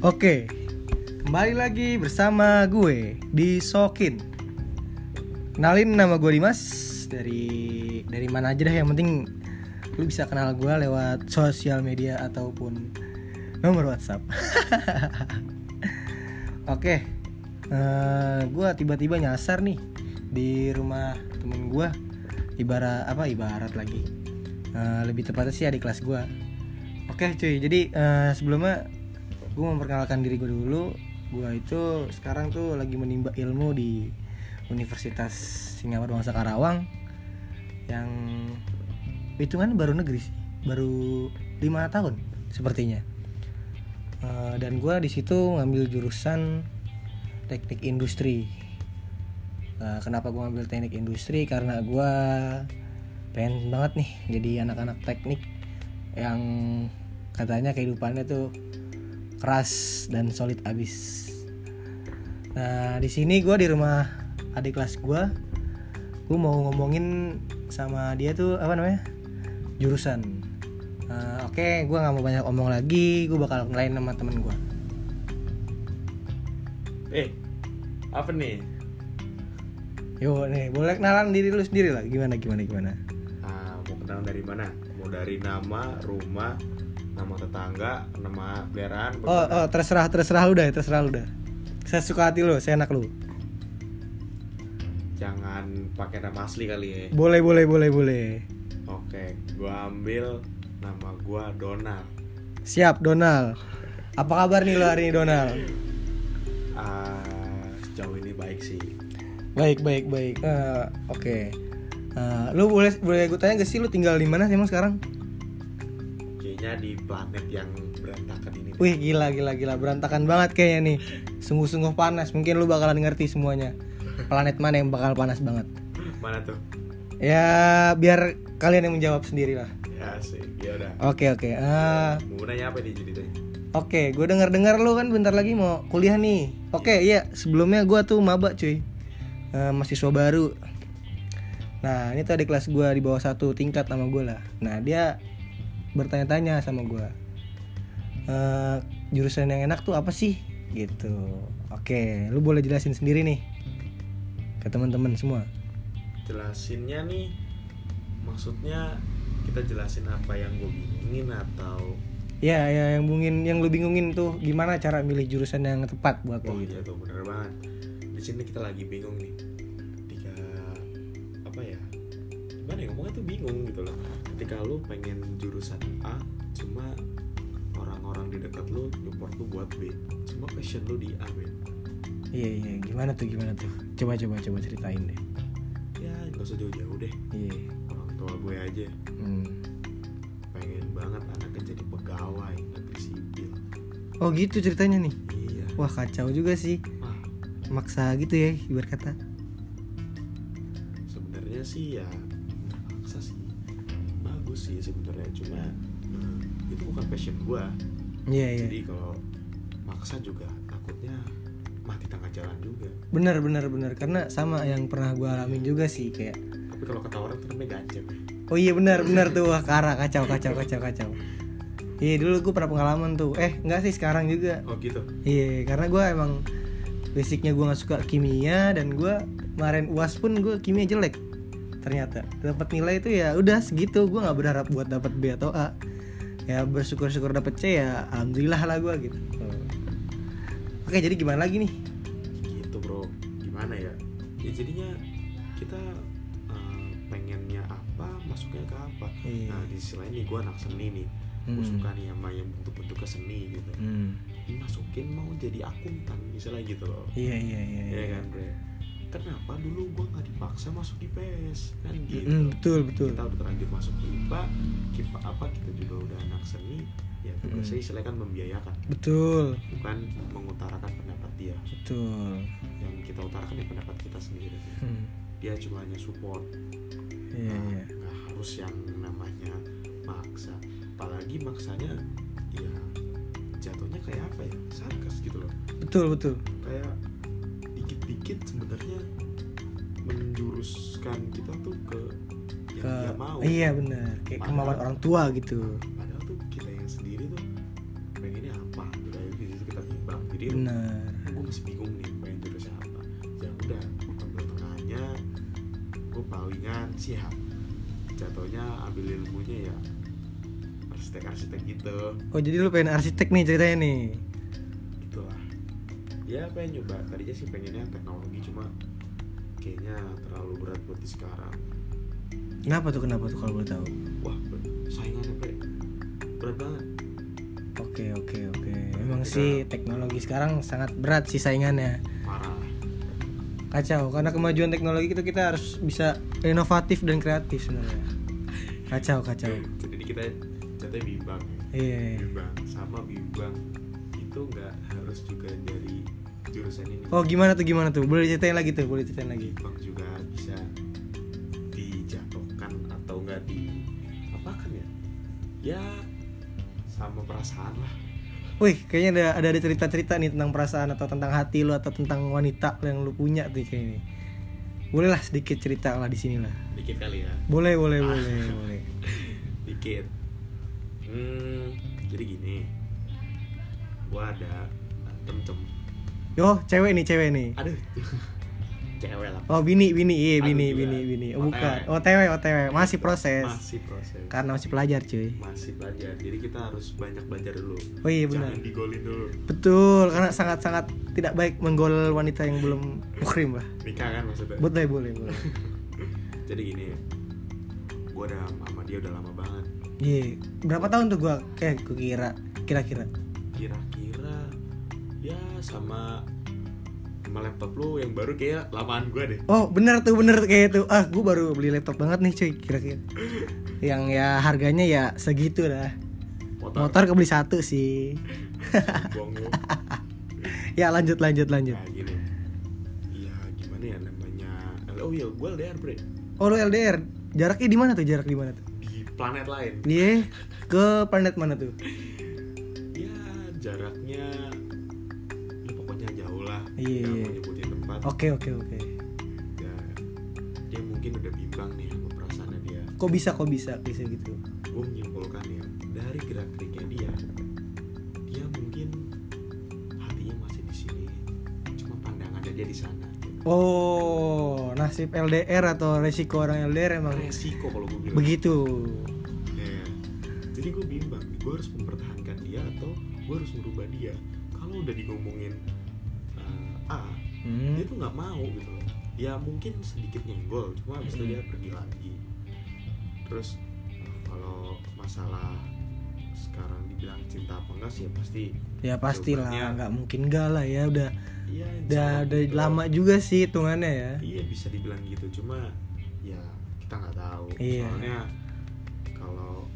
Oke, kembali lagi bersama gue di Sokin. Kenalin nama gue Dimas dari dari mana aja dah yang penting lu bisa kenal gue lewat sosial media ataupun nomor WhatsApp. Oke, eh, gue tiba-tiba nyasar nih di rumah temen gue. Ibarat apa ibarat lagi? Eh, lebih tepatnya sih adik kelas gue. Oke cuy, jadi eh, sebelumnya gue memperkenalkan diri gue dulu. Gue itu sekarang tuh lagi menimba ilmu di Universitas Singapura Bangsa Karawang yang hitungan baru negeri sih. Baru lima tahun sepertinya. Eh, dan gue di situ ngambil jurusan teknik industri. Eh, kenapa gue ngambil teknik industri? Karena gue pengen banget nih jadi anak-anak teknik yang katanya kehidupannya tuh keras dan solid abis. Nah di sini gue di rumah adik kelas gue, gue mau ngomongin sama dia tuh apa namanya jurusan. Nah, Oke, gue nggak mau banyak omong lagi, gue bakal ngelain sama temen gue. Eh, apa nih? Yo nih, boleh kenalan diri lu sendiri lah. Gimana gimana gimana? Ah, mau kenalan dari mana? Mau dari nama, rumah, nama tetangga, nama peliharaan? Oh, oh terserah terserah lu dah, terserah lu dah. Saya suka hati lu, saya enak lu. Jangan pakai nama asli kali ya. Boleh boleh boleh boleh. Oke, gua ambil nama gua Donald. Siap Donald. Apa kabar nih lo hari ini Donald? Ah, sejauh ini baik sih. Baik baik baik. Eh, Oke. Eh, lu boleh boleh gue tanya gak sih lu tinggal di mana sih emang sekarang? Kayaknya di planet yang berantakan ini. Wih gila gila gila berantakan banget kayaknya nih. Sungguh-sungguh panas. Mungkin lu bakalan ngerti semuanya. Planet mana yang bakal panas banget? Mana tuh? Ya biar kalian yang menjawab sendiri lah. Ya sih, ya udah. Oke oke. Eh, Mau nanya apa nih ceritanya? Oke, gue denger dengar lu kan bentar lagi mau kuliah nih. Oke, iya sebelumnya gue tuh maba cuy, Eh, mahasiswa baru. Nah ini tuh adik kelas gue di bawah satu tingkat sama gue lah. Nah dia bertanya-tanya sama gue, Eh jurusan yang enak tuh apa sih? Gitu. Oke, lu boleh jelasin sendiri nih ke teman-teman semua. Jelasinnya nih, maksudnya kita jelasin apa yang gue bingungin atau Ya, ya yang bungin, yang lu bingungin tuh gimana cara milih jurusan yang tepat buat Oh lu gitu. iya tuh bener banget. Di sini kita lagi bingung nih. Ngomongnya tuh bingung gitu loh. Ketika lu pengen jurusan A, cuma orang-orang di dekat lu support lu buat B. Cuma passion lu di A, B. Iya, iya, gimana tuh, gimana tuh? Coba, coba, coba ceritain deh. Ya gak usah jauh-jauh deh. Iya. Orang tua gue aja Hmm. pengen banget anaknya jadi pegawai negeri sipil. Oh gitu ceritanya nih. Iya. Wah kacau juga sih. Maksa gitu ya ibarat kata. sebenarnya sih ya maksa sih bagus sih sebenarnya cuma eh, itu bukan passion gua Iya iya. jadi kalau maksa juga takutnya mati tengah jalan juga Bener bener bener karena sama yang pernah gue alamin juga sih kayak. tapi kalau kata orang tuh namanya ya Oh iya bener bener tuh wah kara kacau kacau kacau kacau. Iya dulu gue pernah pengalaman tuh. Eh enggak sih sekarang juga. oh gitu Iya karena gue emang basicnya gue nggak suka kimia dan gue kemarin uas pun gue kimia jelek ternyata. Dapat nilai itu ya udah segitu. Gue nggak berharap buat dapat B atau A. Ya bersyukur syukur dapet C ya alhamdulillah lah gue gitu. Oke jadi gimana lagi nih? Gitu bro. Gimana ya? Ya jadinya kita eh, pengennya apa masuknya ke apa? Iya. nah di sisi lain nih gua anak seni nih. Gue Hmm. suka nih sama yang bentuk-bentuk seni gitu. Hmm. masukin mau jadi akuntan misalnya gitu loh. Iya iya iya, ya iya. kan bre kenapa dulu gua nggak dipaksa masuk IPS kan gitu. Mm, betul betul. Kita udah terlanjur masuk IPA kita apa kita juga udah anak seni. Ya tugasnya Mm. istilahnya kan membiayakan. Betul. Bukan mengutarakan pendapat dia. Betul. Yang kita utarakan ya pendapat kita sendiri. Hmm. dia cuma hanya support. Iya Nah, nggak harus yang namanya maksa. Apalagi maksanya ya jatuhnya kayak apa ya? Sarkas gitu loh. Betul betul. Kayak dikit-dikit sebenarnya menjuruskan kita tuh ke yang ke dia mau. iya benar kayak Padahal- kemauan orang tua gitu. padahal tuh kita yang sendiri tuh pengennya apa? Gitu di situ kita bingung jadi benar gue masih bingung nih pengen jurusan apa. Ya udah ambil tengahnya gue palingan siap. Jatuhnya ambil ilmunya ya arsitek arsitek gitu. Oh jadi lu pengen arsitek nih ceritanya nih ya pengen nyoba? Tadinya sih pengennya teknologi cuma kayaknya terlalu berat buat di sekarang. Kenapa tuh? Kenapa tuh kalau boleh tahu? Wah saingannya bre berat banget. Oke oke oke. Emang sih teknologi sekarang sangat berat sih saingannya. Parah kacau karena kemajuan teknologi itu kita harus bisa inovatif dan kreatif sebenarnya. Kacau kacau. Jadi kita jatuhnya bimbang ya. Iya. Bimbang sama bimbang itu nggak harus juga dari jurusan ini. Oh gimana tuh gimana tuh? Boleh ceritain lagi tuh boleh ceritain lagi. Bimbang juga bisa dijatuhkan atau nggak di apakan ya? Ya sama perasaan lah. Wih, kayaknya ada ada ada cerita-cerita nih tentang perasaan atau tentang hati lu atau tentang wanita yang lu punya tuh kayak ini. Boleh lah sedikit cerita lah di sini lah. dikit kali ya? Boleh, boleh, boleh, boleh. dikit. Hmm jadi gini. Gua ada tem-tem Yo, cewek nih, cewek nih. aduh cewek lah Oh, bini, bini, iya, bini, gila. bini, bini. Oh, bukan. OTW, OTW. Masih proses. masih proses Karena masih pelajar, cuy. masih belajar jadi kita harus banyak belajar dulu Oh iya benar. jangan digolin dulu Betul, karena sangat-sangat tidak baik menggol wanita yang belum muhrim lah. nikah kan maksudnya Boleh, boleh, boleh. jadi gini gua udah sama dia udah lama banget Iya. Berapa tahun tuh gua kayak gua kira kira-kira. kira-kira ya sama sama laptop lu yang baru kayak lamaan gua deh. Oh bener tuh bener kayak itu. Ah gue baru beli laptop banget nih cuy kira-kira. Yang ya harganya ya segitu dah motor, Motor kebeli satu sih. Ya lanjut lanjut lanjut. Nah gini. Iya gimana ya namanya? Oh iya gua LDR bre. Oh lu LDR Jaraknya di mana tuh? Jarak di mana tuh? Di planet lain. Iya ke planet mana tuh? Ya jaraknya ya pokoknya jauh lah Iya, iya. mau nyebutin tempat. Oke oke oke. Ya dia mungkin udah bimbang nih sama perasaannya dia. Kok bisa kok bisa bisa gitu? Gue menyimpulkan ya dari gerak geriknya dia dia mungkin hatinya masih di sini cuma pandangannya dia di sana. Oh nasib LDR atau resiko orang LDR emang? Resiko kalau gue bilang. Begitu. Ya. jadi gue bimbang gue harus mempertahankan dia atau gue harus merubah dia? Kalau udah digomongin hmm. dia tuh nggak mau gitu loh ya mungkin sedikit nyenggol cuma habis itu Hmm. dia pergi lagi terus kalau masalah sekarang dibilang cinta apa enggak sih ya pasti Ya pastilah nggak mungkin enggak lah ya udah insya udah udah gitu. lama juga sih hitungannya ya iya bisa dibilang gitu cuma ya kita nggak tahu Iya. soalnya kalau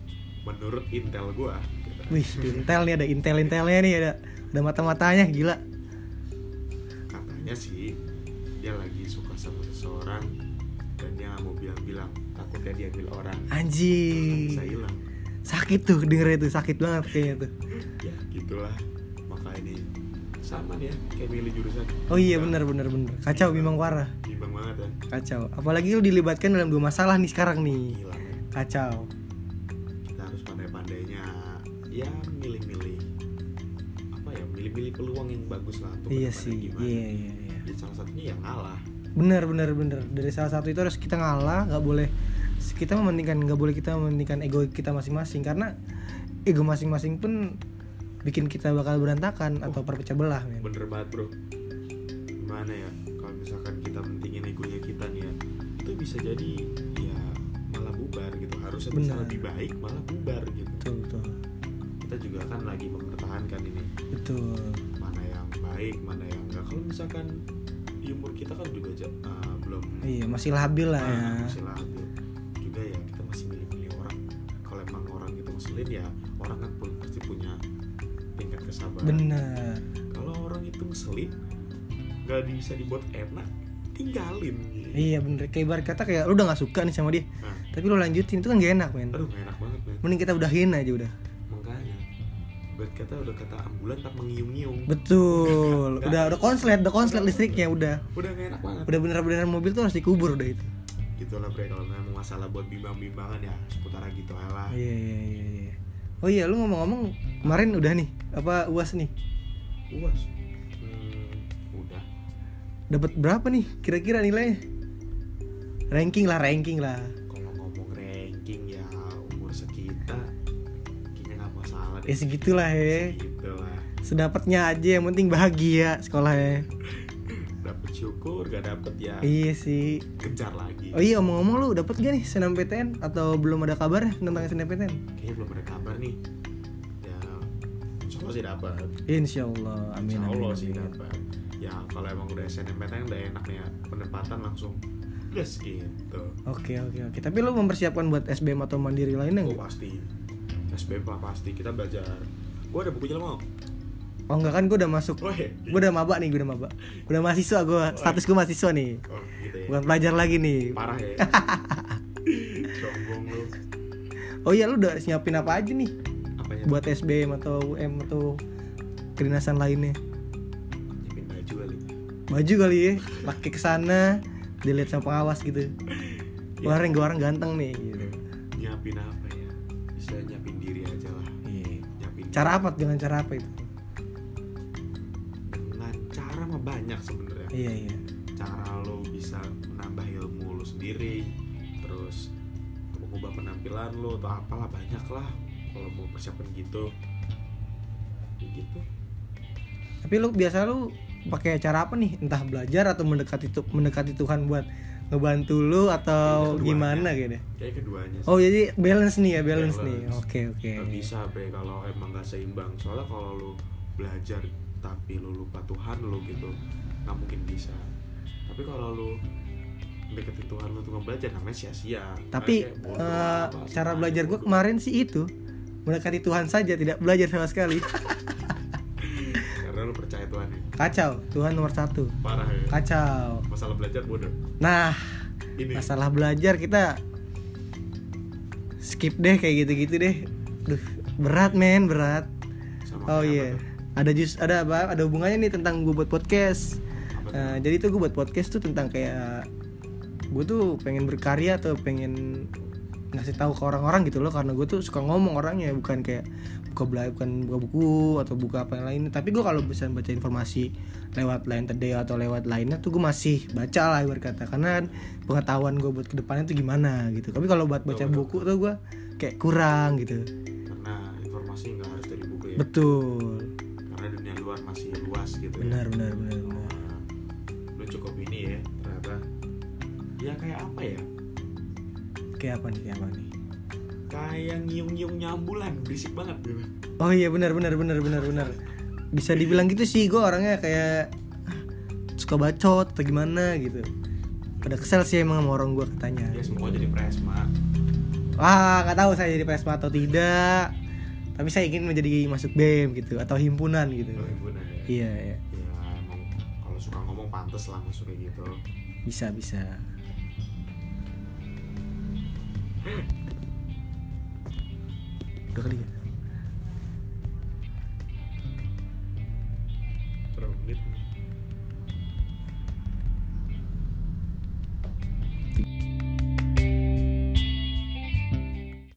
menurut intel gua gitu, Wih, Intel nih ada Intel-Intelnya nih ada ada mata-matanya gila. Katanya sih dia lagi suka sama seseorang dan dia mau bilang-bilang takutnya diambil orang Anjing. bisa hilang Sakit tuh denger itu, sakit banget kayaknya tuh. ya gitulah maka ini sama dia kayak milih jurusan Oh iya benar benar benar. Kacau bimbang parah. bimbang banget ya Kacau. Apalagi lu dilibatkan dalam dua masalah nih sekarang nih. gila. Kacau. kita harus pandai-pandainya ya milih-milih apa ya milih-milih peluang yang bagus lah untuk Iya sih. gimana. Iya iya Ya, salah satunya yang ngalah Benar benar benar. Dari salah satu itu harus kita ngalah, nggak boleh kita mementingkan nggak boleh kita mementingkan ego kita masing-masing karena ego masing-masing pun bikin kita bakal berantakan atau perpecah belah men. bener banget bro gimana ya kalau misalkan kita mentingin egonya kita nih ya itu bisa jadi ya malah bubar gitu harusnya bisa Benar. lebih baik malah bubar gitu Betul betul. kita juga kan lagi mempertahankan ini Betul. mana yang baik mana yang enggak kalau misalkan umur kita kan juga uh, belum Iya, masih labil lah ya. Ah, masih labil juga ya kita masih milih-milih orang kalau emang orang itu ngeselin ya orang kan pun pasti punya tingkat kesabaran Bener. kalau orang itu ngeselin nggak bisa dibuat enak tinggalin. Iya bener. Kayak ibarat kata kayak lu udah gak suka nih sama dia, nah, tapi lu lanjutin itu kan gak enak men. aduh gak enak banget men Mending kita udahin aja udah. Buat kata udah kata ambulan tak mengiung-ngiung Betul. udah udah konslet, udah konslet listriknya udah. udah gak enak banget Udah bener-bener mobil tuh harus dikubur udah itu. gitu lah bre kalau memang masalah buat bimbang-bimbangan ya seputar gitu lah Iya iya iya. iya. Oh iya, lu ngomong-ngomong kemarin udah nih apa uas nih? uas dapat berapa nih kira-kira nilainya ranking lah ranking lah kalau ngomong ranking ya ya deh segitulah ya. gitu lah sedapatnya aja yang penting bahagia sekolahnya dapet syukur gak dapet ya. Iya sih. Kejar lagi. Oh iya omong-omong lu dapat gak nih SNMPTN atau belum ada kabar tentang SNMPTN kayaknya belum ada kabar nih. Ya insya Allah sih dapat Insya Allah amin insya Allah amin. sih dapat ya kalau emang udah SNMPTN udah enak nih ya penempatan langsung. Gitu. Oke oke oke. Tapi lu mempersiapkan buat SBM atau mandiri lainnya oh pasti SBM lah pasti kita belajar gua ada bukunya lo mau Oh enggak kan gue udah masuk. oh iya Gue udah maba nih, gue udah maba. Udah mahasiswa gue. Status gue mahasiswa nih. oh gitu ya Bukan pelajar lagi nih. parah ya sombong lu Oh iya lu udah siapin apa aja nih apanya buat SBM atau UM atau kedinasan lainnya? nyiapin baju kali Baju kali ya. Pakai ke sana dilihat sama pengawas gitu. Ya. Orang gue orang ganteng nih gitu. nyiapin apa ya bisa nyiapin diri aja lah Iya. nyiapin Cara apa? Dengan cara apa itu? dengan cara mah banyak sebenarnya Iya iya. cara lo bisa menambah ilmu lo sendiri terus mengubah penampilan lo atau apalah banyak lah kalau mau persiapan gitu Ya gitu Tapi lu biasa lu pakai cara apa nih? Entah belajar atau mendekati mendekati Tuhan buat ngebantu lu atau Keduanya. gimana gitu? kayak keduanya sih Oh jadi balance nih ya balance, nih. Balance. Oke oke. Gak bisa be kalau emang gak seimbang soalnya kalau lo belajar tapi lo lupa Tuhan lo gitu nggak mungkin bisa tapi kalau lo deketin Tuhan lo tuh belajar namanya sia-sia Tapi Kayak apa, cara belajar aja gue kemarin sih itu mendekati Tuhan saja tidak belajar sama sekali. lo percaya Tuhan ya Kacau. Tuhan nomor satu. parah ya Kacau. masalah belajar bodoh Nah ini masalah belajar kita skip deh kayak gitu-gitu deh. Duh berat men berat. sama Oh iya. tuh? Ada jus ada apa? Ada hubungannya nih tentang gue buat podcast. Nah, jadi tuh gue buat podcast tuh tentang kayak gue tuh pengen berkarya atau pengen ngasih tahu ke orang-orang gitu loh karena gue tuh suka ngomong orangnya bukan kayak buka bela bukan buka buku atau buka apa yang lain tapi gue kalau bisa baca informasi lewat line today atau lewat lainnya tuh gue masih baca lah berkata karena kan pengetahuan gue buat ke depannya tuh gimana gitu. Tapi kalau buat baca buku tuh gue kayak kurang gitu. Karena informasi nggak harus dari buku ya. Betul. Karena dunia luar masih luas gitu ya. benar benar benar benar. Nah, lu cukup ini ya ternyata. Ya kayak apa ya kayak apa nih kayak apa nih kayak nyiung-nyiung nyambulan berisik banget gitu Oh iya benar benar benar benar benar. Bisa dibilang gitu sih gue orangnya kayak ah, suka bacot atau gimana gitu. Pada kesel sih emang sama orang gue katanya. ya semua jadi presma Wah nggak tahu saya jadi presma atau tidak. Tapi saya ingin menjadi masuk BEM gitu atau himpunan gitu. oh, himpunan ya Iya iya ya emang kalau suka ngomong pantas lah masuk kayak gitu bisa bisa. Udah kali ya?